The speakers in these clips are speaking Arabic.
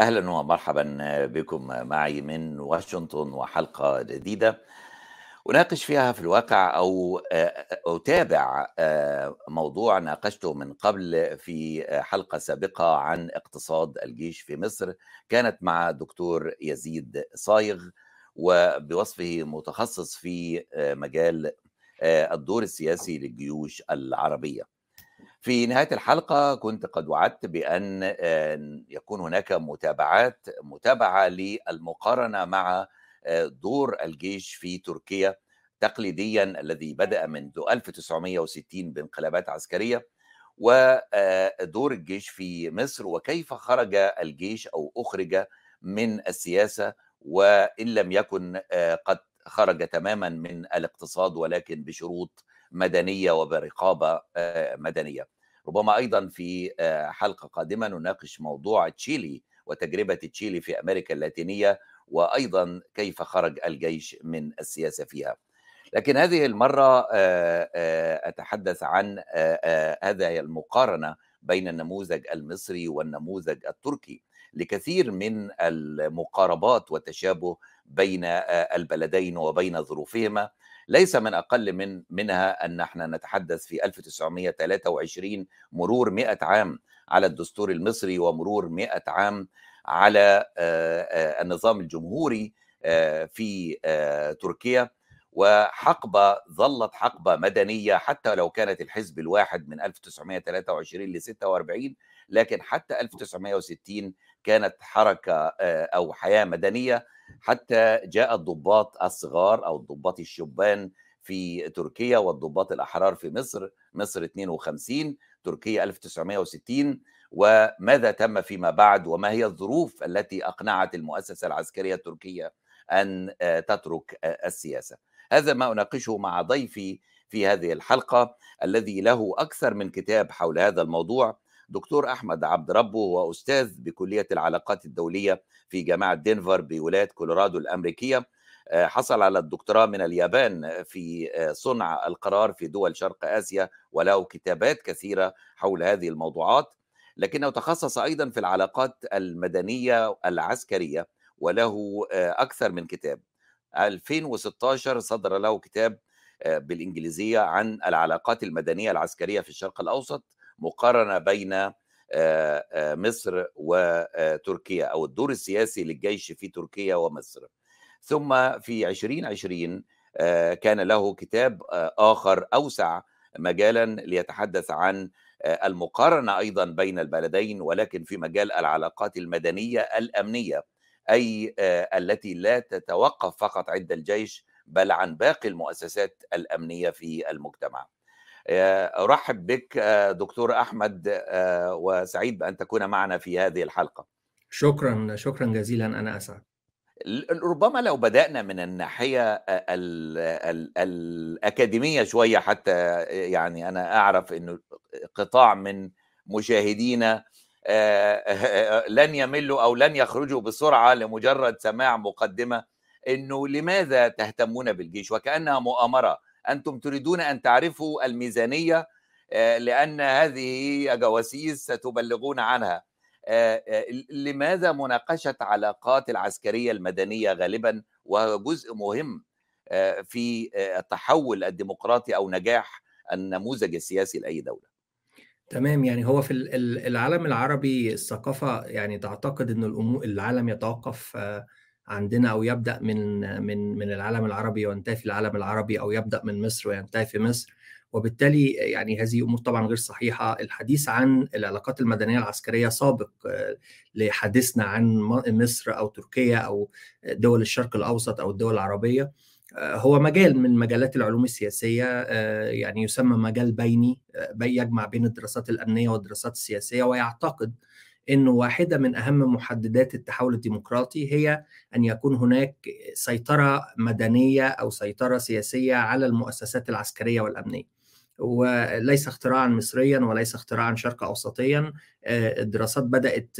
أهلا ومرحبا بكم معي من واشنطن وحلقة جديدة. أناقش فيها في الواقع أو أتابع موضوع ناقشته من قبل في حلقة سابقة عن اقتصاد الجيش في مصر. كانت مع دكتور يزيد صايغ وبوصفه متخصص في مجال الدور السياسي للجيوش العربية. في نهاية الحلقة كنت قد وعدت بأن يكون هناك متابعات متابعة للمقارنة مع دور الجيش في تركيا تقليديا الذي بدأ منذ 1960 بانقلابات عسكرية ودور الجيش في مصر وكيف خرج الجيش أو أخرج من السياسة وإن لم يكن قد خرج تماما من الاقتصاد ولكن بشروط مدنية وبرقابة مدنية. ربما أيضا في حلقة قادمة نناقش موضوع تشيلي وتجربة تشيلي في أمريكا اللاتينية وأيضا كيف خرج الجيش من السياسة فيها. لكن هذه المرة أتحدث عن هذه المقارنة بين النموذج المصري والنموذج التركي لكثير من المقاربات والتشابه بين البلدين وبين ظروفهما ليس من أقل من منها أن إحنا نتحدث في 1923 مرور 100 عام على الدستور المصري ومرور 100 عام على النظام الجمهوري في تركيا. وحقبة ظلت حقبة مدنية حتى لو كانت الحزب الواحد من 1923 ل 46 لكن حتى 1960 كانت حركة أو حياة مدنية. حتى جاء الضباط الصغار أو الضباط الشبان في تركيا والضباط الأحرار في مصر مصر 52 تركيا 1960 وماذا تم فيما بعد؟ وما هي الظروف التي أقنعت المؤسسة العسكرية التركية أن تترك السياسة؟ هذا ما أناقشه مع ضيفي في هذه الحلقة الذي له أكثر من كتاب حول هذا الموضوع. دكتور أحمد عبد ربه هو أستاذ بكلية العلاقات الدولية في جامعة دنفر بولاية كولورادو الأمريكية. حصل على الدكتوراه من اليابان في صنع القرار في دول شرق آسيا وله كتابات كثيرة حول هذه الموضوعات. لكنه تخصص أيضا في العلاقات المدنية العسكرية وله أكثر من كتاب. 2016 صدر له كتاب بالإنجليزية عن العلاقات المدنية العسكرية في الشرق الأوسط. مقارنة بين مصر وتركيا أو الدور السياسي للجيش في تركيا ومصر ثم في 2020 كان له كتاب آخر أوسع مجالا ليتحدث عن المقارنة أيضا بين البلدين ولكن في مجال العلاقات المدنية الأمنية أي التي لا تتوقف فقط عند الجيش بل عن باقي المؤسسات الأمنية في المجتمع. أرحب بك دكتور أحمد وسعيد بأن تكون معنا في هذه الحلقة. شكرا شكرا جزيلا أنا أسعد. ربما لو بدأنا من الناحية ال ال الأكاديمية شوية حتى يعني أنا أعرف انه قطاع من مشاهدينا لن يملوا أو لن يخرجوا بسرعة لمجرد سماع مقدمة إنه لماذا تهتمون بالجيش وكأنها مؤامرة أنتم تريدون أن تعرفوا الميزانية لأن هذه جواسيس ستبلغون عنها. لماذا مناقشة علاقات العسكرية المدنية غالبا وجزء مهم في التحول الديمقراطي أو نجاح النموذج السياسي لأي دولة؟ تمام يعني هو في العالم العربي الثقافة يعني تعتقد إن العالم يتوقف عندنا أو يبدأ من من من العالم العربي وينتهي في العالم العربي أو يبدأ من مصر وينتهي في مصر. وبالتالي يعني هذه أمور طبعا غير صحيحة. الحديث عن العلاقات المدنية العسكرية سابق لحديثنا عن مصر أو تركيا أو دول الشرق الأوسط أو الدول العربية هو مجال من مجالات العلوم السياسية يعني يسمى مجال بيني يجمع بين الدراسات الأمنية والدراسات السياسية ويعتقد انه واحدة من أهم محددات التحول الديمقراطي هي أن يكون هناك سيطرة مدنية أو سيطرة سياسية على المؤسسات العسكرية والأمنية. وليس اختراعا مصريا وليس اختراعا شرق اوسطيا. الدراسات بدأت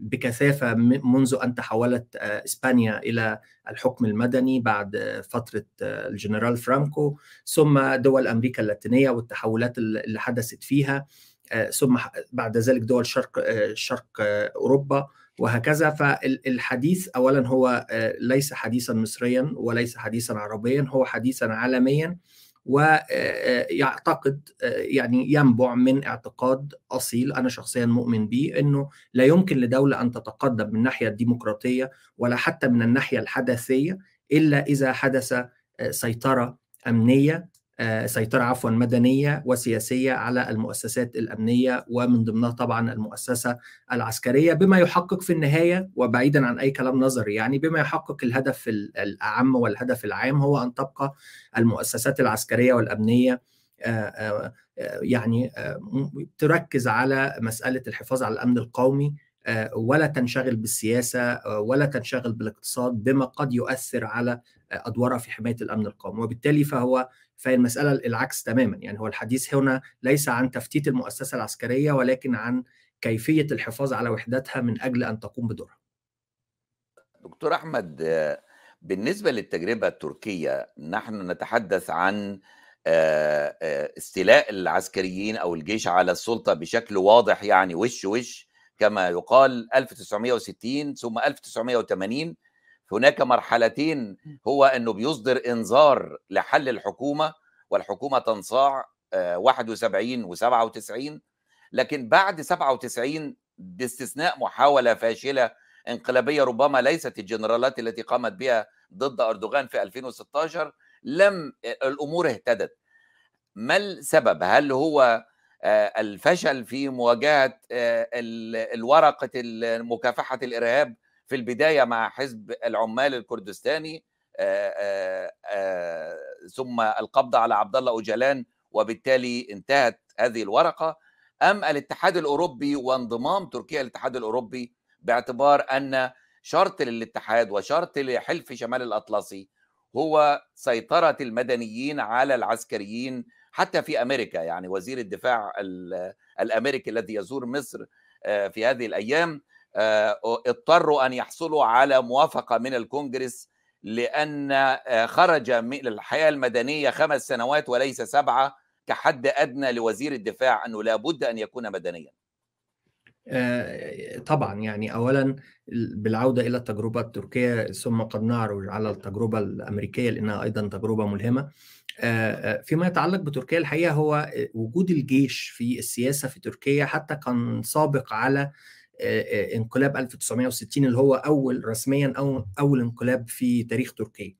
بكثافة منذ أن تحولت إسبانيا إلى الحكم المدني بعد فترة الجنرال فرانكو. ثم دول أمريكا اللاتينية والتحولات اللي حدثت فيها. ثم بعد ذلك دول شرق شرق أوروبا وهكذا. فالحديث اولا هو ليس حديثا مصريا وليس حديثا عربيا هو حديثا عالميا ويعتقد يعني ينبع من اعتقاد أصيل أنا شخصيا مؤمن به إنه لا يمكن لدولة أن تتقدم من الناحيه الديمقراطيه ولا حتى من الناحية الحداثية إلا إذا حدث سيطرة أمنية سيطرة عفوا مدنية وسياسية على المؤسسات الأمنية ومن ضمنها طبعا المؤسسة العسكرية بما يحقق في النهاية وبعيدا عن أي كلام نظري يعني بما يحقق الهدف الأعم والهدف العام هو أن تبقى المؤسسات العسكرية والأمنية يعني تركز على مسألة الحفاظ على الأمن القومي ولا تنشغل بالسياسة ولا تنشغل بالاقتصاد بما قد يؤثر على أدوارها في حماية الأمن القومي. وبالتالي فهو فهي المسألة العكس تماما. يعني هو الحديث هنا ليس عن تفتيت المؤسسة العسكرية ولكن عن كيفية الحفاظ على وحدتها من أجل أن تقوم بدورها. دكتور أحمد بالنسبة للتجربة التركية نحن نتحدث عن استيلاء العسكريين أو الجيش على السلطة بشكل واضح يعني وش وش كما يقال 1960 ثم 1980 هناك مرحلتين هو أنه بيصدر إنذار لحل الحكومة والحكومة تنصاع 71 و97 لكن بعد 97 باستثناء محاولة فاشلة انقلابية ربما ليست الجنرالات التي قامت بها ضد أردوغان في 2016 لم الأمور اهتدت. ما السبب؟ هل هو الفشل في مواجهة الورقة مكافحة الإرهاب في البداية مع حزب العمال الكردستاني آآ ثم القبض على عبد الله أوجلان وبالتالي انتهت هذه الورقة. أم الاتحاد الأوروبي وانضمام تركيا للاتحاد الأوروبي باعتبار أن شرط للاتحاد وشرط لحلف شمال الأطلسي هو سيطرة المدنيين على العسكريين حتى في أمريكا يعني وزير الدفاع الأمريكي الذي يزور مصر في هذه الأيام اضطروا أن يحصلوا على موافقة من الكونجرس لأن خرج من الحياة المدنية خمس سنوات وليس سبعة كحد أدنى لوزير الدفاع أنه لابد أن يكون مدنيا. طبعا يعني اولا بالعودة إلى التجربة التركية ثم قد نعرج على التجربة الأمريكية لأنها أيضا تجربة ملهمة. فيما يتعلق بتركيا الحقيقة هو وجود الجيش في السياسة في تركيا حتى كان سابق على انقلاب 1960 اللي هو أول رسميا أو أول انقلاب في تاريخ تركيا.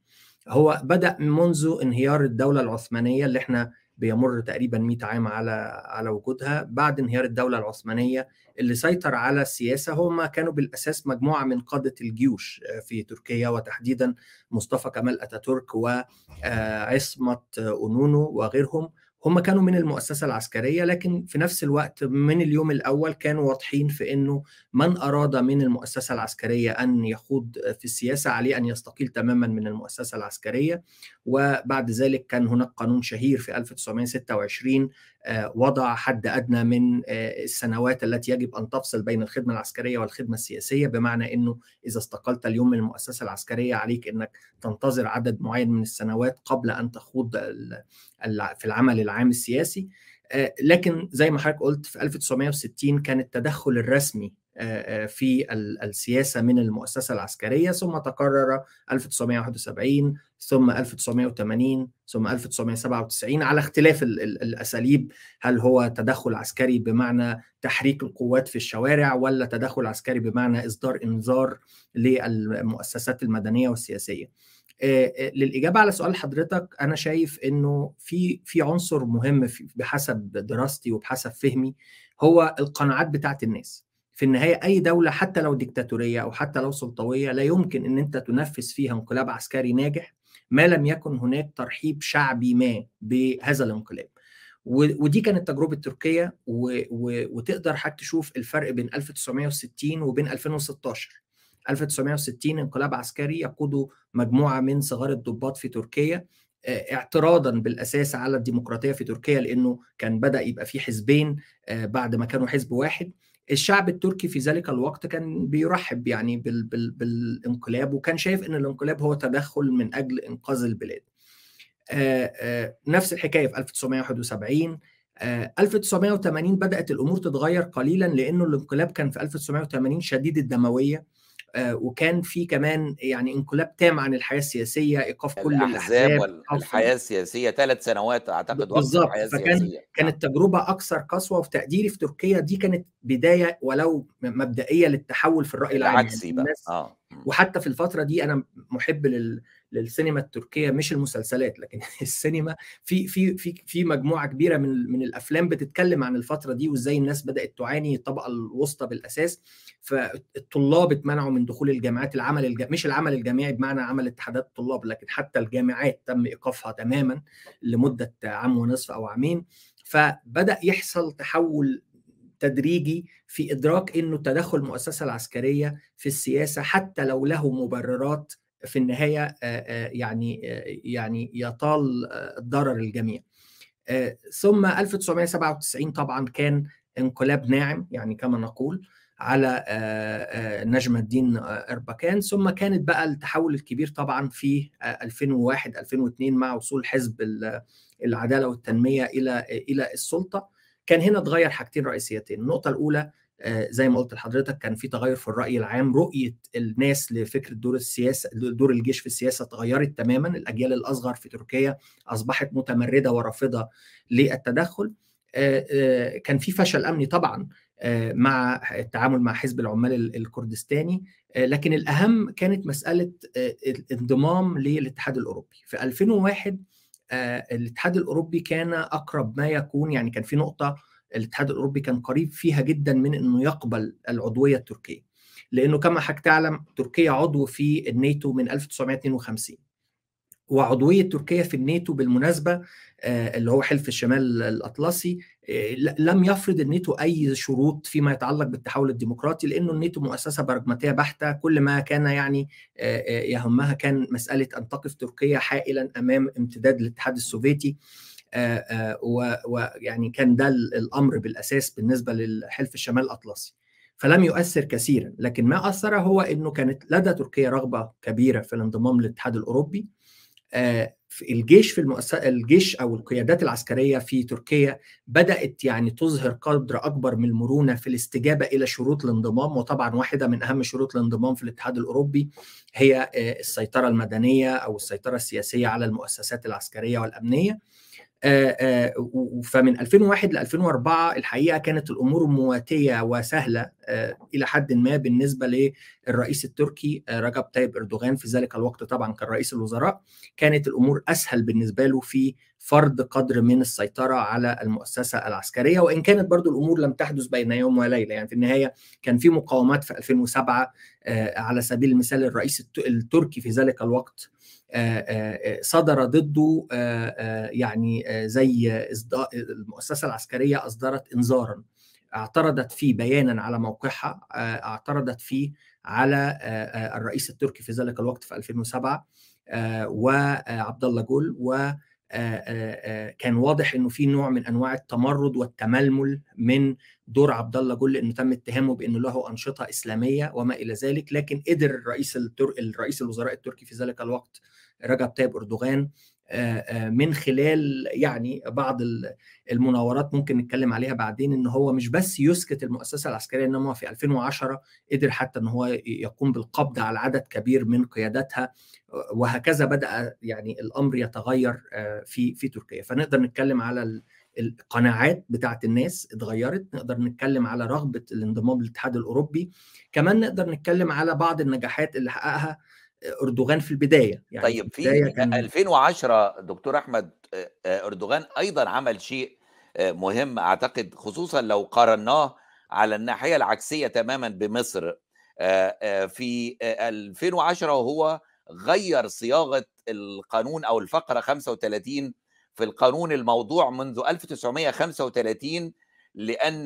هو بدأ منذ انهيار الدولة العثمانية اللي إحنا بيمر تقريبا 100 عام على على وجودها بعد انهيار الدولة العثمانية اللي سيطر على السياسة هم كانوا بالأساس مجموعة من قادة الجيوش في تركيا وتحديدا مصطفى كمال أتاتورك وعصمه أونونو وغيرهم. هم كانوا من المؤسسة العسكرية لكن في نفس الوقت من اليوم الأول كانوا واضحين في أنه من أراد من المؤسسة العسكرية أن يخوض في السياسة عليه أن يستقيل تماما من المؤسسة العسكرية. وبعد ذلك كان هناك قانون شهير في 1926 وضع حد أدنى من السنوات التي يجب أن تفصل بين الخدمة العسكرية والخدمة السياسية بمعنى أنه إذا استقلت اليوم من المؤسسة العسكرية عليك أنك تنتظر عدد معين من السنوات قبل أن تخوض في العمل العام السياسي. لكن زي ما حضرتك قلت في 1960 كان التدخل الرسمي في السياسة من المؤسسة العسكرية ثم تكرر 1971 ثم 1980 ثم 1997 على اختلاف الأساليب هل هو تدخل عسكري بمعنى تحريك القوات في الشوارع ولا تدخل عسكري بمعنى إصدار إنذار للمؤسسات المدنية والسياسية. للإجابة على سؤال حضرتك أنا شايف إنه في في عنصر مهم بحسب دراستي وبحسب فهمي هو القناعات بتاعت الناس. في النهاية أي دولة حتى لو ديكتاتورية أو حتى لو سلطوية لا يمكن إن أنت تنفذ فيها انقلاب عسكري ناجح ما لم يكن هناك ترحيب شعبي ما بهذا الانقلاب. ودي كانت تجربة تركيا وتقدر حضرتك تشوف الفرق بين 1960 وبين 2016 1960 انقلاب عسكري يقوده مجموعة من صغار الضباط في تركيا اعتراضا بالأساس على الديمقراطية في تركيا لأنه كان بدأ يبقى في حزبين بعد ما كانوا حزب واحد. الشعب التركي في ذلك الوقت كان بيرحب يعني بال بال بالانقلاب وكان شايف إن الانقلاب هو تدخل من أجل إنقاذ البلاد. نفس الحكاية في 1971 1980 بدأت الأمور تتغير قليلا لأنه الانقلاب كان في 1980 شديد الدموية وكان في كمان يعني انقلاب تام عن الحياة السياسية إيقاف كل الأحزاب والحياة السياسية ثلاث سنوات أعتقد بالظبط. فكان. كانت تجربة أكثر قسوة وفي تقديري في تركيا. دي كانت بداية ولو مبدئية للتحول في الرأي العام. العكسي يعني بقى آه. وحتى في الفترة دي أنا محب لل للسينما التركية مش المسلسلات لكن السينما في في في في مجموعة كبيرة من من الأفلام بتتكلم عن الفترة دي وإزاي الناس بدأت تعاني الطبقه الوسطى بالأساس. فالطلاب اتمنعوا من دخول الجامعات العمل الج... مش العمل الجامعي بمعنى عمل اتحادات الطلاب لكن حتى الجامعات تم إيقافها تماما لمدة عام ونصف أو عامين. فبدأ يحصل تحول تدريجي في إدراك إنه تدخل المؤسسه العسكرية في السياسة حتى لو له مبررات في النهاية يعني يعني يطال ضرر الجميع. ثم 1997 طبعا كان انقلاب ناعم يعني كما نقول على نجم الدين اربكان ثم كانت بقى التحول الكبير طبعا في 2001 2002 مع وصول حزب العدالة والتنمية إلى إلى السلطة. كان هنا اتغير حاجتين رئيسيتين. النقطة الأولى زي ما قلت لحضرتك كان في تغير في الرأي العام. رؤية الناس لفكرة دور السياسة دور الجيش في السياسة تغيرت تماما. الأجيال الأصغر في تركيا أصبحت متمردة ورافضة للتدخل. كان في فشل أمني طبعا مع التعامل مع حزب العمال الكردستاني. لكن الأهم كانت مسألة الانضمام للاتحاد الأوروبي. في 2001 الاتحاد الأوروبي كان أقرب ما يكون يعني كان في نقطة الاتحاد الأوروبي كان قريب فيها جدا من إنه يقبل العضوية التركية لإنه كما حضرتك تعلم تركيا عضو في الناتو من 1952 وعضوية تركيا في الناتو بالمناسبة اللي هو حلف الشمال الأطلسي لم يفرض الناتو أي شروط فيما يتعلق بالتحول الديمقراطي لإنه الناتو مؤسسة براغماتية بحتة كل ما كان يعني يهمها كان مسألة أن تقف تركيا حائلا أمام امتداد الاتحاد السوفيتي. ويعني كان ده الأمر بالأساس بالنسبة للحلف الشمال الأطلسي. فلم يؤثر كثيرا لكن ما أثر هو إنه كانت لدى تركيا رغبة كبيرة في الانضمام للاتحاد الأوروبي. في الجيش في المؤسسة الجيش أو القيادات العسكرية في تركيا بدأت يعني تظهر قدر أكبر من المرونة في الاستجابة إلى شروط الانضمام وطبعا واحدة من أهم شروط الانضمام في الاتحاد الأوروبي هي السيطرة المدنية أو السيطرة السياسية على المؤسسات العسكرية والأمنية. فمن 2001 ل 2004 الحقيقة كانت الأمور مواتية وسهلة إلى حد ما بالنسبة للرئيس التركي رجب طيب إردوغان. في ذلك الوقت طبعا كان رئيس الوزراء. كانت الأمور أسهل بالنسبة له في فرض قدر من السيطرة على المؤسسة العسكرية. وإن كانت برضو الأمور لم تحدث بين يوم وليلة يعني في النهاية كان في مقاومات في 2007 على سبيل المثال الرئيس التركي في ذلك الوقت صدر ضده يعني زي المؤسسة العسكرية أصدرت إنذارا اعترضت فيه بيانا على موقعها اعترضت فيه على الرئيس التركي في ذلك الوقت في 2007 وعبد الله جول و كان واضح إنه في نوع من أنواع التمرد والتململ من دور عبد الله جول إنه تم اتهامه بإنه له أنشطة إسلامية وما إلى ذلك لكن قدر الرئيس التر... الرئيس الوزراء التركي في ذلك الوقت رجب طيب أردوغان من خلال يعني بعض المناورات ممكن نتكلم عليها بعدين إن هو مش بس يسكت المؤسسة العسكرية انما في 2010 قدر حتى إن هو يقوم بالقبض على عدد كبير من قياداتها وهكذا بدأ يعني الأمر يتغير في في تركيا. فنقدر نتكلم على القناعات بتاعت الناس اتغيرت نقدر نتكلم على رغبة الانضمام للاتحاد الأوروبي. كمان نقدر نتكلم على بعض النجاحات اللي حققها أردوغان في البداية. يعني طيب في كان... 2010 دكتور أحمد أردوغان أيضا عمل شيء مهم أعتقد خصوصا لو قارناه على الناحية العكسية تماما بمصر. في 2010 وهو غير صياغة القانون أو الفقرة 35 في القانون الموضوع منذ 1935 لأن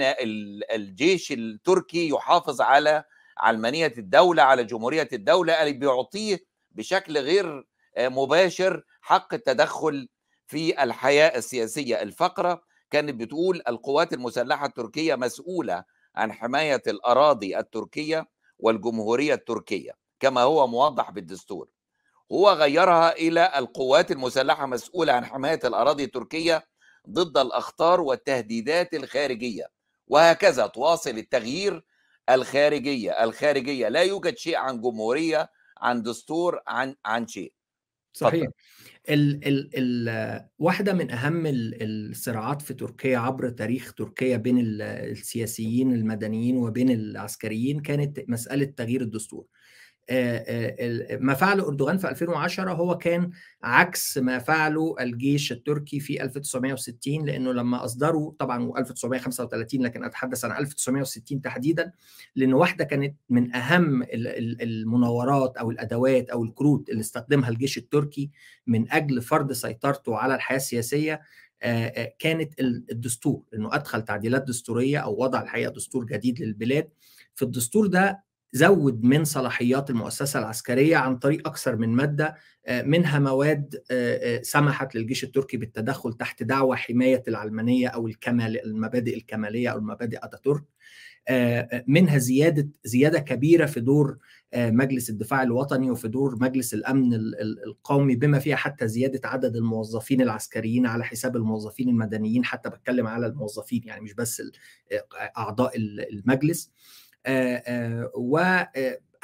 الجيش التركي يحافظ على علمانية الدولة على جمهورية الدولة اللي بيعطيه بشكل غير مباشر حق التدخل في الحياة السياسية. الفقرة كانت بتقول القوات المسلحة التركية مسؤولة عن حماية الأراضي التركية والجمهورية التركية كما هو موضح بالدستور. هو غيرها إلى القوات المسلحة مسؤولة عن حماية الأراضي التركية ضد الأخطار والتهديدات الخارجية. وهكذا تواصل التغيير الخارجية الخارجية لا يوجد شيء عن جمهورية عن دستور عن عن شيء. صحيح. ال ال ال واحدة من أهم الصراعات في تركيا عبر تاريخ تركيا بين السياسيين المدنيين وبين العسكريين كانت مسألة تغيير الدستور. ما فعله أردوغان في 2010 هو كان عكس ما فعله الجيش التركي في 1960 لأنه لما أصدروا طبعا 1935 لكن أتحدث عن 1960 تحديدا لأن واحدة كانت من أهم المناورات أو الأدوات أو الكروت اللي استخدمها الجيش التركي من أجل فرض سيطرته على الحياة السياسية كانت الدستور انه أدخل تعديلات دستورية أو وضع الحقيقة دستور جديد للبلاد. في الدستور ده زود من صلاحيات المؤسسة العسكرية عن طريق أكثر من مادة منها مواد سمحت للجيش التركي بالتدخل تحت دعوة حماية العلمانية أو الكمال المبادئ الكمالية أو المبادئ أتاتورك. منها زيادة زيادة كبيرة في دور مجلس الدفاع الوطني وفي دور مجلس الأمن القومي بما فيها حتى زيادة عدد الموظفين العسكريين على حساب الموظفين المدنيين حتى بتكلم على الموظفين يعني مش بس أعضاء المجلس. و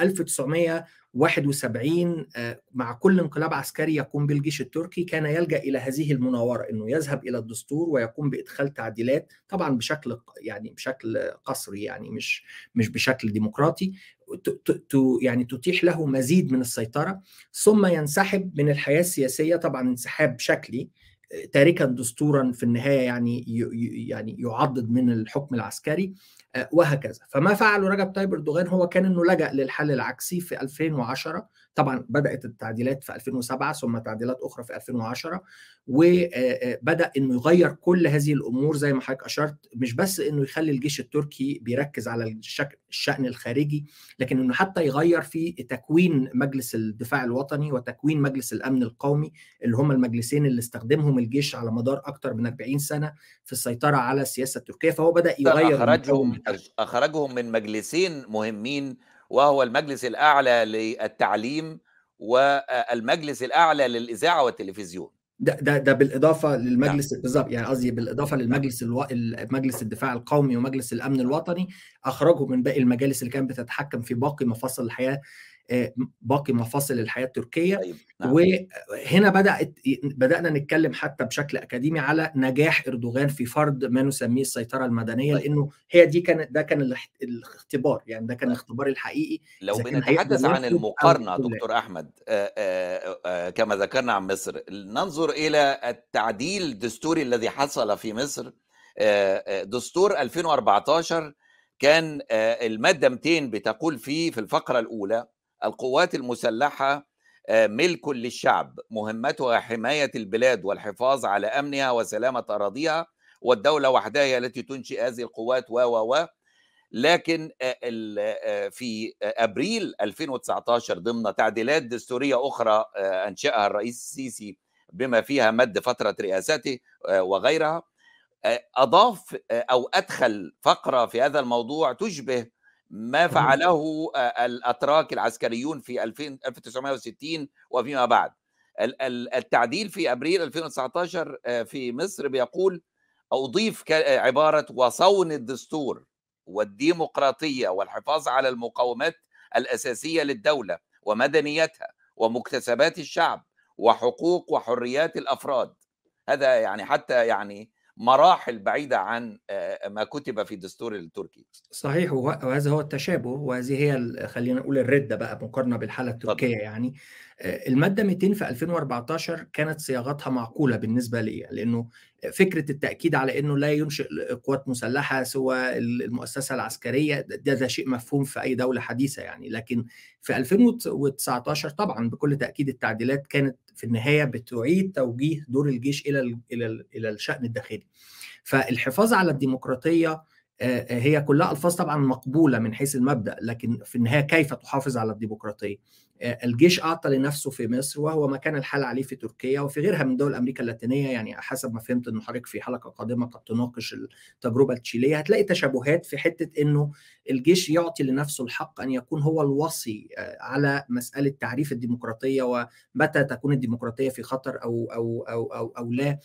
1971 مع كل انقلاب عسكري يقوم بالجيش التركي كان يلجأ إلى هذه المناورة إنه يذهب إلى الدستور ويقوم بإدخال تعديلات طبعا بشكل يعني بشكل قصري يعني مش مش بشكل ديمقراطي يعني تتيح له مزيد من السيطرة ثم ينسحب من الحياة السياسية طبعا انسحاب شكلي تاركا دستورا في النهاية يعني يعني يعضد من الحكم العسكري وهكذا. فما فعله رجب طيب أردوغان هو كان إنه لجأ للحل العكسي في 2010 طبعا بدأت التعديلات في 2007 ثم تعديلات أخرى في 2010 وبدا إنه يغير كل هذه الأمور زي ما حضرتك أشرت. مش بس إنه يخلي الجيش التركي بيركز على الشأن الخارجي لكن إنه حتى يغير في تكوين مجلس الدفاع الوطني وتكوين مجلس الأمن القومي اللي هم المجلسين اللي استخدمهم الجيش على مدار أكثر من 40 سنة في السيطرة على السياسة التركية. فهو بدأ يغير أخرجهم من مجلسين مهمين وهو المجلس الأعلى للتعليم والمجلس الأعلى للإذاعة والتلفزيون ده ده ده بالإضافة للمجلس نعم. بالظبط يعني قصدي بالإضافة للمجلس ألو... مجلس الدفاع القومي ومجلس الأمن الوطني اخرجوا من باقي المجالس اللي كانت بتتحكم في باقي مفاصل الحياة باقي مفاصل الحياة التركية طيب. نعم. وهنا بدأت بدأنا نتكلم حتى بشكل أكاديمي على نجاح إردوغان في فرض ما نسميه السيطرة المدنية طيب. لأنه هي دي كانت ده كان الاختبار يعني ده كان الاختبار الحقيقي لو بنتحدث عن المقارنة دكتور أحمد آآ آآ كما ذكرنا عن مصر ننظر إلى التعديل الدستوري الذي حصل في مصر دستور 2014 كان المادة 200 بتقول فيه في الفقرة الأولى القوات المسلحة ملك للشعب مهمتها حماية البلاد والحفاظ على أمنها وسلامة أراضيها والدولة وحدها هي التي تنشئ هذه القوات و و و. لكن في أبريل 2019 ضمن تعديلات دستورية أخرى أنشأها الرئيس السيسي بما فيها مد فترة رئاسته وغيرها أضاف أو أدخل فقرة في هذا الموضوع تشبه ما فعله الأتراك العسكريون في 1960 وفيما بعد. التعديل في أبريل 2019 في مصر بيقول أضيف عبارة وصون الدستور والديمقراطية والحفاظ على المقومات الأساسية للدولة ومدنيتها ومكتسبات الشعب وحقوق وحريات الأفراد. هذا يعني حتى يعني مراحل بعيدة عن ما كتب في الدستور التركي صحيح وهذا هو التشابه وهذه هي خلينا نقول الردة بقى مقارنة بالحالة التركية طبعا. يعني المادة 200 في 2014 كانت صياغتها معقولة بالنسبة لي لأنه فكرة التأكيد على أنه لا ينشئ قوات مسلحة سوى المؤسسة العسكرية ده, ده شيء مفهوم في أي دولة حديثة يعني. لكن في 2019 طبعا بكل تأكيد التعديلات كانت في النهاية بتعيد توجيه دور الجيش إلى ال إلى ال إلى الشأن الداخلي. فالحفاظ على الديمقراطية هي كلها ألفاظ طبعا مقبولة من حيث المبدأ لكن في النهاية كيف تحافظ على الديمقراطية؟ الجيش أعطى لنفسه في مصر وهو ما كان الحال عليه في تركيا وفي غيرها من دول أمريكا اللاتينية يعني حسب ما فهمت ان حضرتك في حلقة قادمة قد تناقش التجربة التشيلية. هتلاقي تشابهات في حتة إنه الجيش يعطي لنفسه الحق أن يكون هو الوصي على مسألة تعريف الديمقراطية ومتى تكون الديمقراطية في خطر أو أو أو أو, أو لا.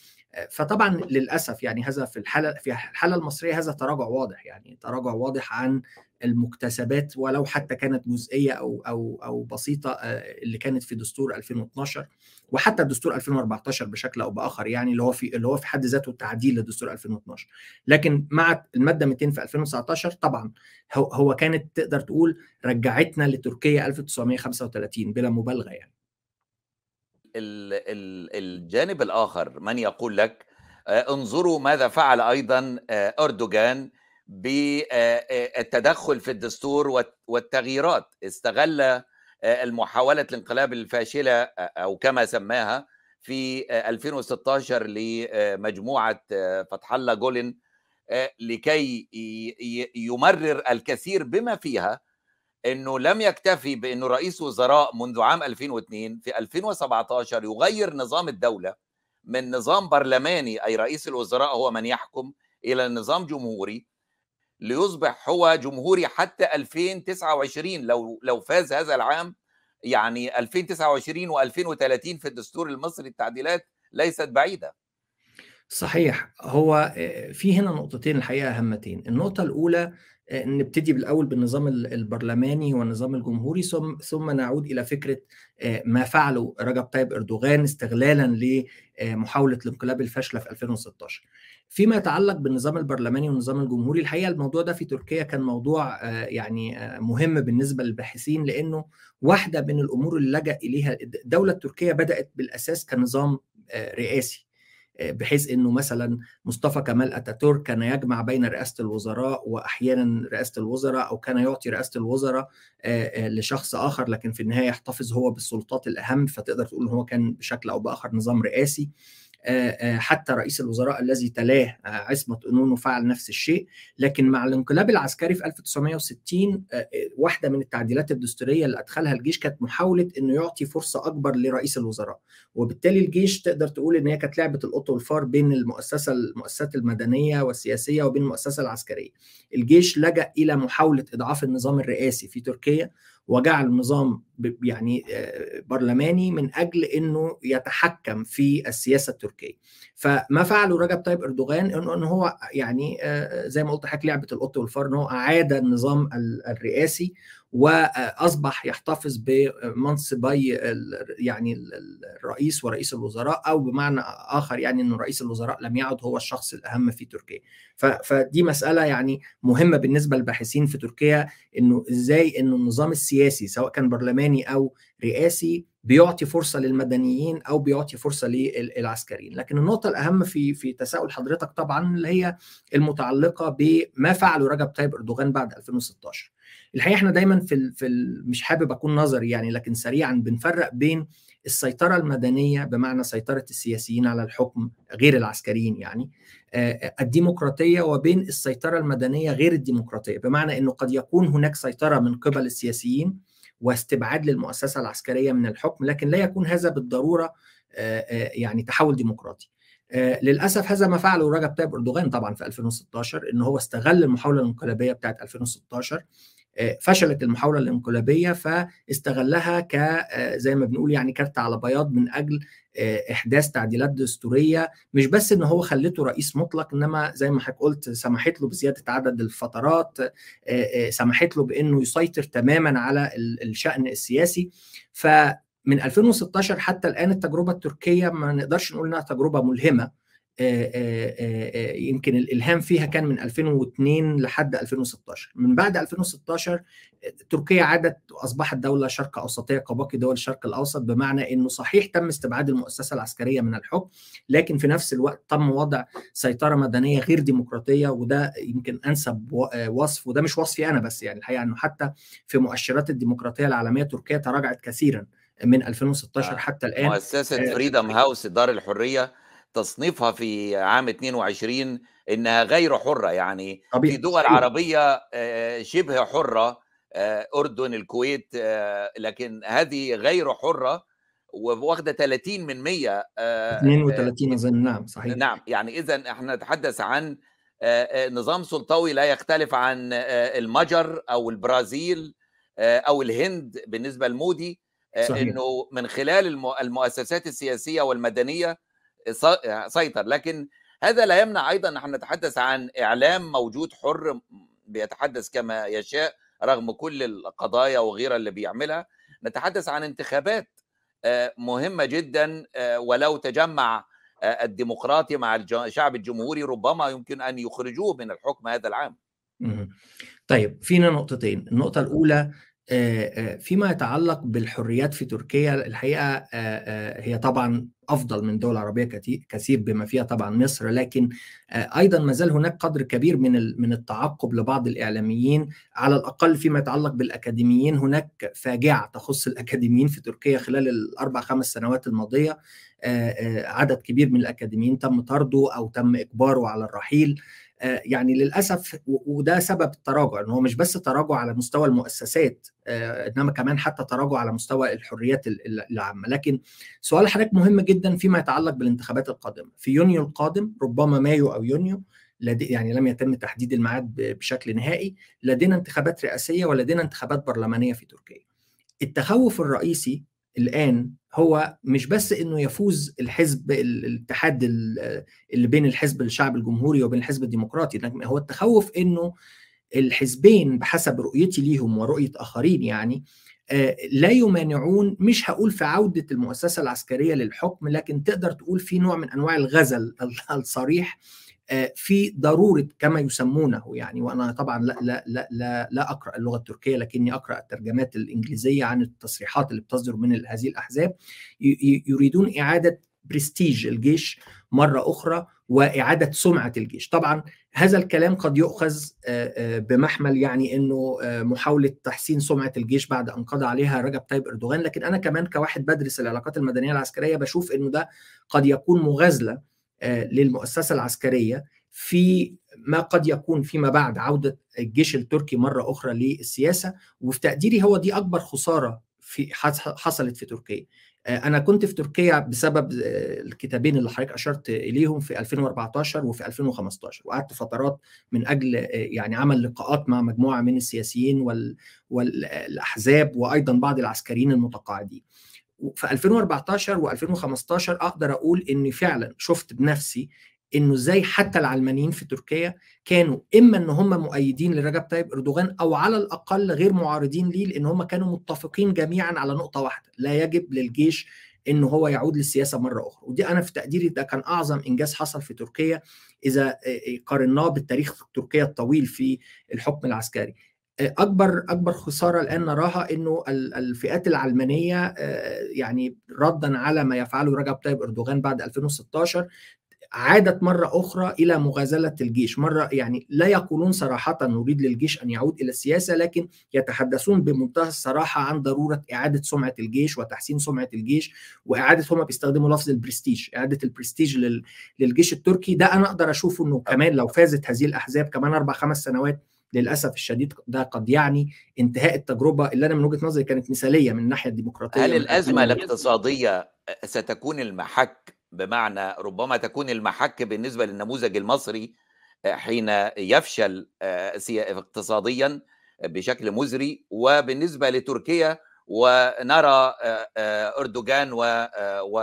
فطبعا للأسف يعني هذا في الحالة في الحالة المصرية هذا تراجع واضح يعني تراجع واضح عن المكتسبات ولو حتى كانت جزئية أو أو أو بسيطة اللي كانت في دستور 2012 وحتى دستور 2014 بشكل أو بآخر يعني اللي هو في اللي هو في حد ذاته تعديل لدستور 2012 لكن مع المادة 200 في 2019 طبعا هو كانت تقدر تقول رجعتنا لتركيا 1935 بلا مبالغة يعني. الجانب الآخر من يقول لك انظروا ماذا فعل أيضا أردوغان بالتدخل في الدستور والتغييرات. استغل المحاولة الانقلاب الفاشلة أو كما سماها في 2016 لمجموعة فتح الله جولن لكي يمرر الكثير بما فيها إنه لم يكتفي بإنه رئيس وزراء منذ عام 2002 في 2017 يغير نظام الدولة من نظام برلماني أي رئيس الوزراء هو من يحكم إلى نظام جمهوري. ليصبح هو جمهوري حتى 2029 لو لو فاز هذا العام يعني 2029 و2030 في الدستور المصري التعديلات ليست بعيدة. صحيح. هو في هنا نقطتين الحقيقة هامتين. النقطة الأولى نبتدي بالأول بالنظام البرلماني والنظام الجمهوري ثم ثم نعود إلى فكرة ما فعله رجب طيب إردوغان استغلالا لمحاوله الانقلاب الفاشلة في 2016 فيما يتعلق بالنظام البرلماني والنظام الجمهوري الحقيقة الموضوع ده في تركيا كان موضوع يعني مهم بالنسبة للباحثين لأنه واحدة من الأمور اللي لجأ إليها الدولة التركيه بدأت بالأساس كنظام رئاسي بحيث إنه مثلا مصطفى كمال أتاتورك كان يجمع بين رئاسة الوزراء واحيانا رئاسة الوزراء أو كان يعطي رئاسة الوزراء لشخص آخر لكن في النهاية يحتفظ هو بالسلطات الأهم فتقدر تقول إن هو كان بشكل أو بآخر نظام رئاسي. حتى رئيس الوزراء الذي تلاه عصمة أنونو فعل نفس الشيء لكن مع الانقلاب العسكري في 1960 واحدة من التعديلات الدستورية اللي أدخلها الجيش كانت محاولة أنه يعطي فرصة أكبر لرئيس الوزراء. وبالتالي الجيش تقدر تقول أن هي كانت لعبة القط والفار بين المؤسسة المؤسسات المدنية والسياسية وبين المؤسسة العسكرية. الجيش لجأ إلى محاولة إضعاف النظام الرئاسي في تركيا وجعل النظام يعني برلماني من أجل إنه يتحكم في السياسة التركية. فما فعله رجب طيب إردوغان إنه ان هو يعني زي ما قلت حضرتك لعبة القط والفار إن هو أعاد النظام الرئاسي وأصبح يحتفظ بمنصبي يعني الرئيس ورئيس الوزراء أو بمعنى آخر يعني إنه رئيس الوزراء لم يعد هو الشخص الأهم في تركيا. فدي مسألة يعني مهمة بالنسبة للباحثين في تركيا إنه إزاي إنه النظام السياسي سواء كان برلماني أو رئاسي بيعطي فرصة للمدنيين أو بيعطي فرصة للعسكريين. لكن النقطة الأهم في في تساؤل حضرتك طبعا اللي هي المتعلقة بما فعله رجب طيب إردوغان بعد 2016 الحقيقة إحنا دايما في ال في ال مش حابب أكون نظري يعني لكن سريعا بنفرق بين السيطرة المدنية بمعنى سيطرة السياسيين على الحكم غير العسكريين يعني الديمقراطية وبين السيطرة المدنية غير الديمقراطية بمعنى إنه قد يكون هناك سيطرة من قبل السياسيين واستبعاد للمؤسسة العسكرية من الحكم لكن لا يكون هذا بالضرورة يعني تحول ديمقراطي. للأسف هذا ما فعله رجب طيب أردوغان طبعا في 2016 إن هو استغل المحاولة الانقلابية بتاعت 2016 فشلت المحاولة الانقلابية فاستغلها ك زي ما بنقول يعني كارت على بياض من أجل إحداث تعديلات دستورية. مش بس إن هو خلته رئيس مطلق إنما زي ما حضرتك قلت سمحت له بزيادة عدد الفترات سمحت له بإنه يسيطر تماما على الشأن السياسي. ف من 2016 حتى الآن التجربة التركية ما نقدرش نقول إنها تجربة ملهمة. يمكن الالهام فيها كان من 2002 لحد 2016 من بعد 2016 تركيا عادت وأصبحت دولة شرق أوسطية كباقي دول الشرق الأوسط بمعنى إنه صحيح تم استبعاد المؤسسة العسكرية من الحكم لكن في نفس الوقت تم وضع سيطرة مدنية غير ديمقراطية وده يمكن أنسب وصف وده مش وصفي أنا بس يعني الحقيقة إنه حتى في مؤشرات الديمقراطية العالمية تركيا تراجعت كثيرا من 2016 حتى الآن. مؤسسة فريدم هاوس دار الحرية تصنيفها في عام 22 إنها غير حرة يعني طبيعي. في دول عربية شبه حرة أردن الكويت لكن هذه غير حرة واخدة 30 من 100 32 اظن نعم صحيح نعم يعني اذا إحنا نتحدث عن نظام سلطوي لا يختلف عن المجر أو البرازيل أو الهند بالنسبة لمودي صحيح. إنه من خلال المؤسسات السياسية والمدنية سيطر لكن هذا لا يمنع أيضا نحن نتحدث عن إعلام موجود حر بيتحدث كما يشاء رغم كل القضايا وغيرها اللي بيعملها. نتحدث عن انتخابات مهمة جدا ولو تجمع الديمقراطي مع الشعب الجمهوري ربما يمكن أن يخرجوه من الحكم هذا العام. طيب فينا نقطتين، النقطة الأولى فيما يتعلق بالحريات في تركيا الحقيقة هي طبعا أفضل من دول عربية كثير بما فيها طبعا مصر لكن أيضا ما زال هناك قدر كبير من من التعقب لبعض الإعلاميين. على الأقل فيما يتعلق بالأكاديميين هناك فاجعة تخص الأكاديميين في تركيا خلال الأربع خمس سنوات الماضية. عدد كبير من الأكاديميين تم طرده أو تم إجباره على الرحيل. يعني للأسف وده سبب التراجع إن هو مش بس تراجع على مستوى المؤسسات إنما كمان حتى تراجع على مستوى الحريات العامة. لكن سؤال حضرتك مهم جدا فيما يتعلق بالانتخابات القادمة. في يونيو القادم ربما مايو أو يونيو لدي يعني لم يتم تحديد الميعاد بشكل نهائي لدينا انتخابات رئاسية ولدينا انتخابات برلمانية في تركيا. التخوف الرئيسي الآن هو مش بس إنه يفوز الحزب الاتحاد اللي بين الحزب الشعب الجمهوري وبين الحزب الديمقراطي لكن هو التخوف إنه الحزبين بحسب رؤيتي ليهم ورؤية آخرين يعني لا يمانعون مش هقول في عودة المؤسسة العسكرية للحكم لكن تقدر تقول في نوع من أنواع الغزل الصريح في ضرورة كما يسمونه يعني وأنا طبعا لا لا لا لا, لا أقرأ اللغة التركية لكني أقرأ الترجمات الإنجليزية عن التصريحات اللي بتصدر من هذه الأحزاب يريدون إعادة برستيج الجيش مرة أخرى وإعادة سمعة الجيش. طبعا هذا الكلام قد يؤخذ بمحمل يعني إنه محاولة تحسين سمعة الجيش بعد أن قضى عليها رجب طيب إردوغان لكن أنا كمان كواحد بدرس العلاقات المدنية العسكرية بشوف إنه ده قد يكون مغازلة للمؤسسة العسكرية في ما قد يكون فيما بعد عودة الجيش التركي مرة أخرى للسياسة وفي تقديري هو دي أكبر خسارة في حصلت في تركيا. أنا كنت في تركيا بسبب الكتابين اللي حضرتك أشرت إليهم في 2014 وفي 2015 وقعدت فترات من أجل يعني عمل لقاءات مع مجموعة من السياسيين وال والأحزاب وأيضا بعض العسكريين المتقاعدين. في 2014 و2015 أقدر أقول اني فعلا شفت بنفسي إنه إزاي حتى العلمانيين في تركيا كانوا إما إن هم مؤيدين لرجب طيب إردوغان أو على الأقل غير معارضين ليه لأن هم كانوا متفقين جميعا على نقطة واحدة لا يجب للجيش إنه هو يعود للسياسة مرة أخرى. ودي أنا في تقديري ده كان أعظم إنجاز حصل في تركيا إذا قارناه بالتاريخ تركيا الطويل في الحكم العسكري. أكبر أكبر خسارة الآن نراها إنه الفئات العلمانية يعني ردا على ما يفعله رجب طيب أردوغان بعد 2016 عادت مرة أخرى إلى مغازلة الجيش. مرة يعني لا يقولون صراحة نريد للجيش أن يعود إلى السياسة لكن يتحدثون بمنتهى الصراحة عن ضرورة إعادة سمعة الجيش وتحسين سمعة الجيش وإعادة هم بيستخدموا لفظ البرستيج إعادة البرستيج لل... للجيش التركي. ده أنا أقدر أشوفه أنه كمان لو فازت هذه الأحزاب كمان أربع خمس سنوات للأسف الشديد ده قد يعني انتهاء التجربة اللي أنا من وجهة نظري كانت مثالية من الناحية الديمقراطية هل الأزمة الاقتصادية ستكون المحك بمعنى ربما تكون المحك بالنسبة للنموذج المصري حين يفشل اقتصاديا بشكل مزري وبالنسبة لتركيا ونرى أردوغان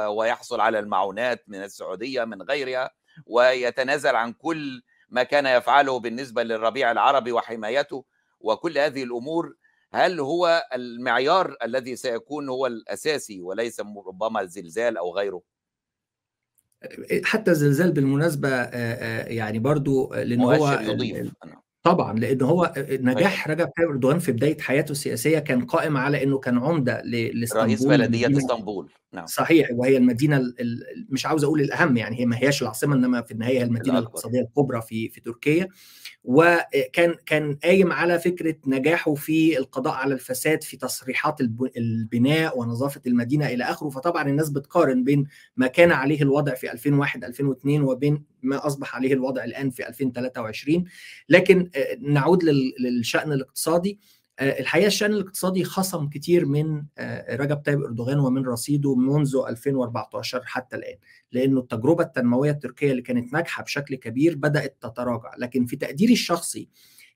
ويحصل على المعونات من السعودية من غيرها ويتنازل عن كل ما كان يفعله بالنسبة للربيع العربي وحمايته وكل هذه الأمور هل هو المعيار الذي سيكون هو الأساسي وليس ربما الزلزال أو غيره؟ حتى الزلزال بالمناسبة يعني برضو لأن هو يضيف طبعا لأن هو نجاح رجب طيب أردوغان في بداية حياته السياسية كان قائم على إنه كان عمدة لإسطنبول رئيس بلدية إسطنبول. نعم. صحيح وهي المدينة مش عاوز أقول الأهم يعني هي ما هياش العاصمة إنما في النهاية هي المدينة الاقتصادية الكبرى في في تركيا. وكان كان قايم على فكرة نجاحه في القضاء على الفساد في تصريحات البناء ونظافة المدينة إلى آخره. فطبعا الناس بتقارن بين ما كان عليه الوضع في 2001 2002 وبين ما أصبح عليه الوضع الآن في 2023 لكن نعود للشأن الاقتصادي. الحقيقة الشأن الاقتصادي خصم كتير من رجب طيب إردوغان ومن رصيده منذ 2014 حتى الآن لأنه التجربة التنموية التركية اللي كانت ناجحة بشكل كبير بدأت تتراجع. لكن في تقديري الشخصي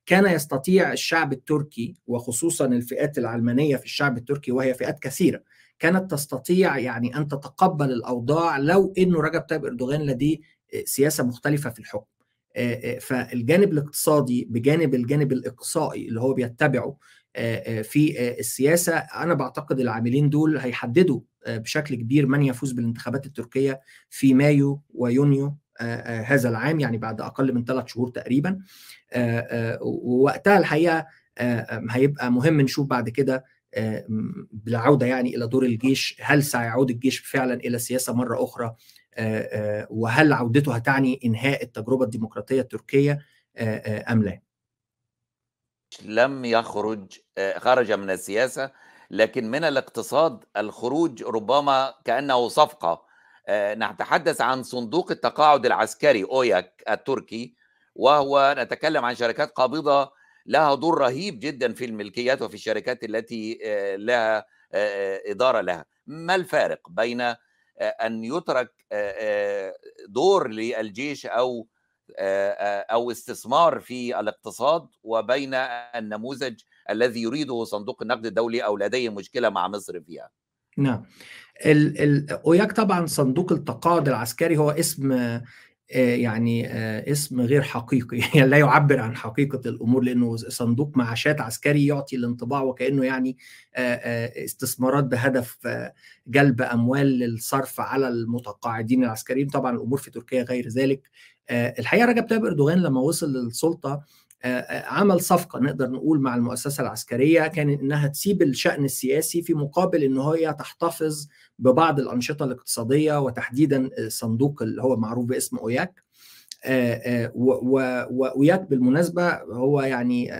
كان يستطيع الشعب التركي وخصوصا الفئات العلمانية في الشعب التركي وهي فئات كثيرة كانت تستطيع يعني أن تتقبل الأوضاع لو إنه رجب طيب إردوغان لديه سياسة مختلفة في الحكم. فالجانب الاقتصادي بجانب الجانب الاقصائي اللي هو بيتبعه في السياسة أنا بعتقد العاملين دول هيحددوا بشكل كبير من يفوز بالانتخابات التركية في مايو ويونيو هذا العام يعني بعد أقل من ثلاث شهور تقريبا. ووقتها الحقيقة هيبقى مهم نشوف بعد كده بالعودة يعني إلى دور الجيش هل سيعود الجيش فعلا إلى السياسة مرة أخرى؟ وهل عودته هتعني إنهاء التجربة الديمقراطية التركية أم لا؟ لم يخرج خرج من السياسة لكن من الاقتصاد الخروج ربما كأنه صفقة نتحدث عن صندوق التقاعد العسكري أوياك التركي وهو نتكلم عن شركات قابضة لها دور رهيب جدا في الملكيات وفي الشركات التي لها إدارة لها ما الفارق بين أن يترك دور للجيش أو أو استثمار في الاقتصاد وبين النموذج الذي يريده صندوق النقد الدولي أو لديه مشكلة مع مصر فيها. نعم. الاوياك طبعا صندوق التقاعد العسكري هو اسم يعني اسم غير حقيقي. يعني لا يعبر عن حقيقة الأمور لأنه صندوق معاشات عسكري يعطي الانطباع وكأنه يعني استثمارات بهدف جلب أموال للصرف على المتقاعدين العسكريين. طبعا الأمور في تركيا غير ذلك. الحقيقة رجب طيب أردوغان لما وصل للسلطة عمل صفقة نقدر نقول مع المؤسسة العسكرية كان إنها تسيب الشأن السياسي في مقابل إن هي تحتفظ ببعض الأنشطة الاقتصادية وتحديدا الصندوق اللي هو معروف باسم أوياك. واوياك بالمناسبة هو يعني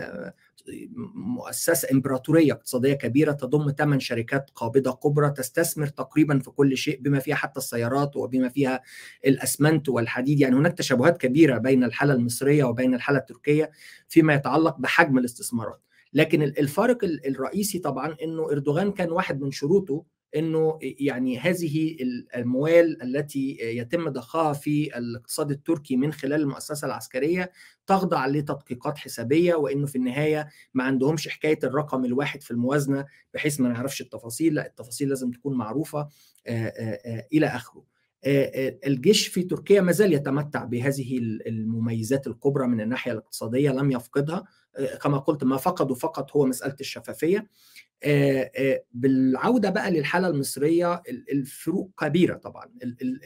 مؤسسة إمبراطورية اقتصادية كبيرة تضم ثمان شركات قابضة كبرى تستثمر تقريبا في كل شيء بما فيها حتى السيارات وبما فيها الأسمنت والحديد. يعني هناك تشابهات كبيرة بين الحالة المصرية وبين الحالة التركية فيما يتعلق بحجم الاستثمارات. لكن الفارق الرئيسي طبعا إنه إردوغان كان واحد من شروطه إنه يعني هذه الاموال التي يتم ضخها في الاقتصاد التركي من خلال المؤسسة العسكرية تخضع لتدقيقات حسابية وإنه في النهاية ما عندهمش حكاية الرقم الواحد في الموازنة بحيث ما نعرفش التفاصيل لأ التفاصيل لازم تكون معروفة إلى آخره. الجيش في تركيا ما زال يتمتع بهذه المميزات الكبرى من الناحية الاقتصادية لم يفقدها. كما قلت ما فقدوا فقط هو مسألة الشفافية. بالعودة بقى للحالة المصرية الفروق كبيرة طبعا.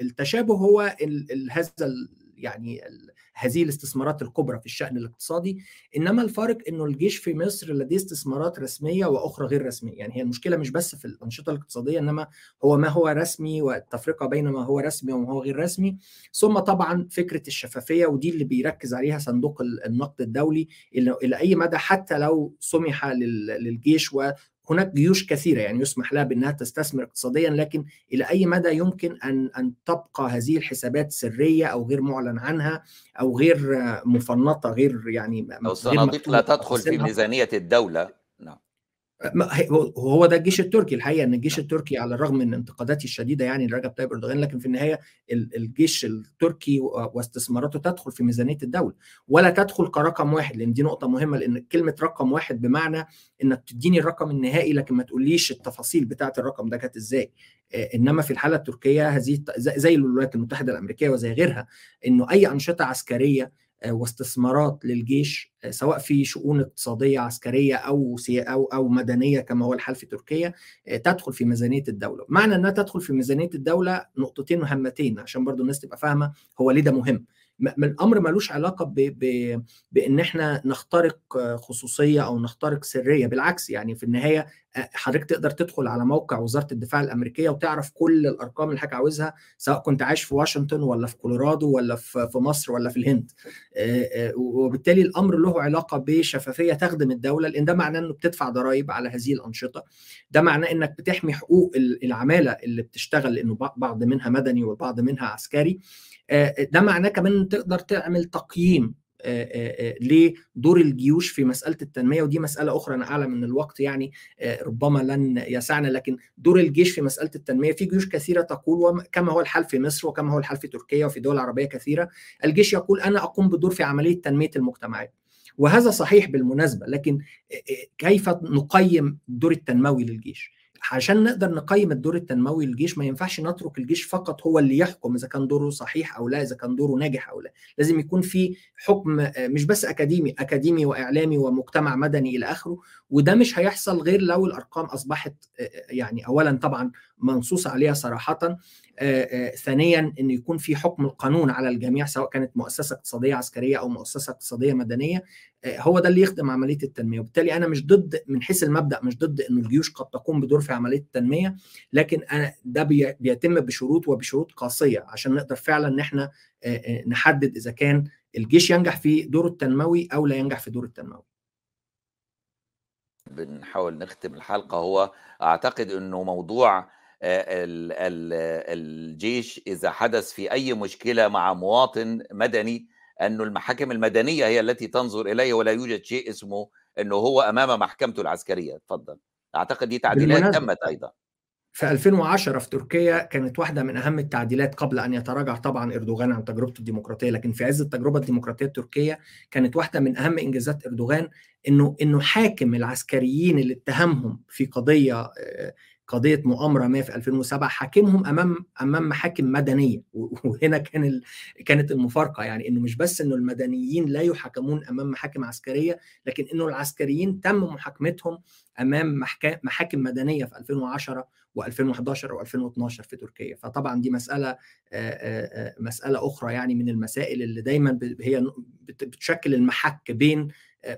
التشابه هو هذا يعني هذه الاستثمارات الكبرى في الشأن الاقتصادي إنما الفارق إنه الجيش في مصر لديه استثمارات رسمية وأخرى غير رسمية. يعني هي المشكلة مش بس في الأنشطة الاقتصادية إنما هو ما هو رسمي والتفرقة بين ما هو رسمي وما هو غير رسمي. ثم طبعا فكرة الشفافية ودي اللي بيركز عليها صندوق النقد الدولي إلى أي مدى حتى لو سمح للجيش هناك جيوش كثيرة يعني يسمح لها بأنها تستثمر اقتصاديا لكن إلى أي مدى يمكن أن أن تبقى هذه الحسابات سرية أو غير معلن عنها أو غير مفنطة غير يعني أو صناديق لا تدخل في ميزانية الدولة. نعم هو ده الجيش التركي. الحقيقة إن الجيش التركي على الرغم من انتقاداتي الشديدة يعني لرجب طيب أردوغان لكن في النهاية الجيش التركي واستثماراته تدخل في ميزانية الدولة ولا تدخل كرقم واحد لأن دي نقطة مهمة لأن كلمة رقم واحد بمعنى إنك تديني الرقم النهائي لكن ما تقوليش التفاصيل بتاعة الرقم ده كانت إزاي. إنما في الحالة التركية هذه زي الولايات المتحدة الأمريكية وزي غيرها إنه أي أنشطة عسكرية واستثمارات للجيش سواء في شؤون اقتصادية عسكرية أو أو أو مدنية كما هو الحال في تركيا تدخل في ميزانية الدولة، معنى إنها تدخل في ميزانية الدولة نقطتين مهمتين عشان برضو الناس تبقى فاهمة هو ليه ده مهم. الأمر ملوش علاقة ب... ب... بإن إحنا نخترق خصوصية أو نخترق سرية بالعكس يعني في النهاية حضرتك تقدر تدخل على موقع وزارة الدفاع الأمريكية وتعرف كل الأرقام اللي حضرتك عاوزها سواء كنت عايش في واشنطن ولا في كولورادو ولا في مصر ولا في الهند. وبالتالي الأمر له علاقة بشفافية تخدم الدولة لأن ده معناه إنه بتدفع ضرائب على هذه الأنشطة. ده معناه إنك بتحمي حقوق العمالة اللي بتشتغل لأنه بعض منها مدني والبعض منها عسكري. ده معناه كمان تقدر تعمل تقييم لدور الجيوش في مسألة التنمية ودي مسألة أخرى أنا أعلم إن الوقت يعني ربما لن يسعنا لكن دور الجيش في مسألة التنمية في جيوش كثيرة تقول كما هو الحال في مصر وكما هو الحال في تركيا وفي دول عربية كثيرة الجيش يقول أنا أقوم بدور في عملية تنمية المجتمعات. وهذا صحيح بالمناسبة لكن كيف نقيم الدور التنموي للجيش؟ عشان نقدر نقيم الدور التنموي للجيش ما ينفعش نترك الجيش فقط هو اللي يحكم إذا كان دوره صحيح أو لا إذا كان دوره ناجح أو لا. لازم يكون في حكم مش بس أكاديمي أكاديمي وإعلامي ومجتمع مدني إلى آخره. وده مش هيحصل غير لو الأرقام أصبحت يعني اولا طبعا منصوص عليها صراحة ثانيا إن يكون في حكم القانون على الجميع سواء كانت مؤسسة اقتصادية عسكرية أو مؤسسة اقتصادية مدنية. هو ده اللي يخدم عملية التنمية. وبالتالي أنا مش ضد من حيث المبدأ مش ضد إنه الجيوش قد تقوم بدور في عملية التنمية لكن أنا ده بيتم بشروط وبشروط قاسية عشان نقدر فعلا إن إحنا نحدد إذا كان الجيش ينجح في دوره التنموي أو لا ينجح في دوره التنموي. بنحاول نختم الحلقة. هو أعتقد إنه موضوع الجيش إذا حدث في أي مشكلة مع مواطن مدني أنه المحاكم المدنية هي التي تنظر إليه ولا يوجد شيء اسمه إنه هو أمام محكمته العسكرية. تفضل أعتقد دي تعديلات تمت أيضا. في 2010 في تركيا كانت واحدة من أهم التعديلات قبل أن يتراجع طبعا إردوغان عن تجربته الديمقراطية لكن في عز التجربة الديمقراطية التركية كانت واحدة من أهم إنجازات إردوغان إنه إنه حاكم العسكريين اللي اتهمهم في قضية قضية مؤامرة ما في 2007 حاكمهم أمام أمام محاكم مدنية. وهنا كان ال... كانت المفارقة. يعني إنه مش بس إنه المدنيين لا يحاكمون أمام محاكم عسكرية لكن إنه العسكريين تم محاكمتهم أمام محكا... محاكم مدنية في 2010 و2011 و2012 في تركيا. فطبعا دي مسألة مسألة أخرى يعني من المسائل اللي دايما هي بتشكل المحك بين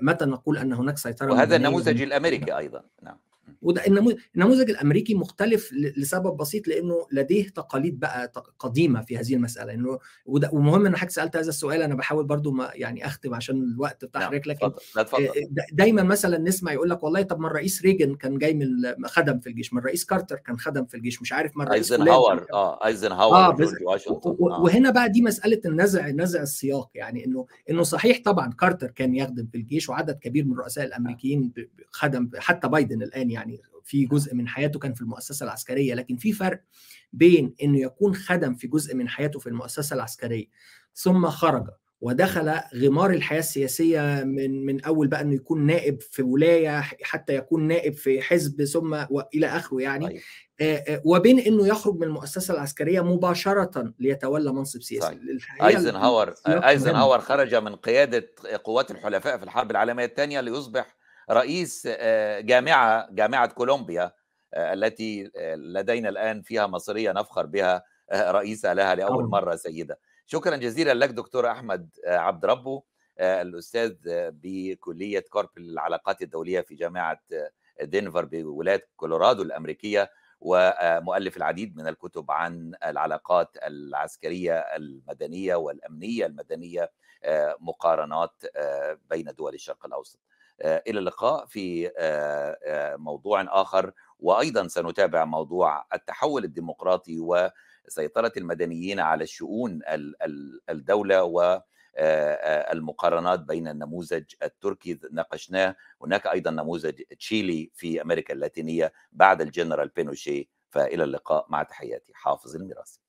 متى نقول أن هناك سيطرة وهذا النموذج الأمريكي أيضا. نعم. وده النموذج الأمريكي مختلف لسبب بسيط لأنه لديه تقاليد بقى قديمة في هذه المسألة إنه وده ومهم إن حضرتك سألت هذا السؤال أنا بحاول برضو ما يعني أختم عشان الوقت بتاع حضرتك لكن دايما مثلا نسمع يقول لك والله طب ما الرئيس ريجن كان جاي من خدم في الجيش ما الرئيس كارتر كان خدم في الجيش مش عارف ما الرئيس أيزنهاور آه أيزنهاور آه وهنا بقى دي مسألة النزع نزع السياق يعني إنه إنه صحيح طبعا كارتر كان يخدم في الجيش وعدد كبير من الرؤساء الأمريكيين خدم حتى بايدن الآن يعني في جزء من حياته كان في المؤسسة العسكرية لكن في فرق بين إنه يكون خدم في جزء من حياته في المؤسسة العسكرية ثم خرج ودخل غمار الحياة السياسية من من أول بقى إنه يكون نائب في ولاية حتى يكون نائب في حزب ثم والى آخره يعني طيب. وبين إنه يخرج من المؤسسة العسكرية مباشرة ليتولى منصب سياسي. أيزنهاور أيزنهاور خرج من قيادة قوات الحلفاء في الحرب العالمية الثانية ليصبح رئيس جامعة جامعة كولومبيا التي لدينا الآن فيها مصرية نفخر بها رئيسة لها لأول مرة سيدة. شكرا جزيلا لك دكتور أحمد عبد ربه الأستاذ بكلية كورب العلاقات الدولية في جامعة دنفر بولاية كولورادو الأمريكية ومؤلف العديد من الكتب عن العلاقات العسكرية المدنية والأمنية المدنية مقارنات بين دول الشرق الأوسط. إلى اللقاء في موضوع آخر. وأيضا سنتابع موضوع التحول الديمقراطي وسيطرة المدنيين على الشؤون الدولة و المقارنات بين النموذج التركي ناقشناه. هناك أيضا نموذج تشيلي في أمريكا اللاتينية بعد الجنرال بينوشي فإلى اللقاء. مع تحياتي. حافظ الميراثي.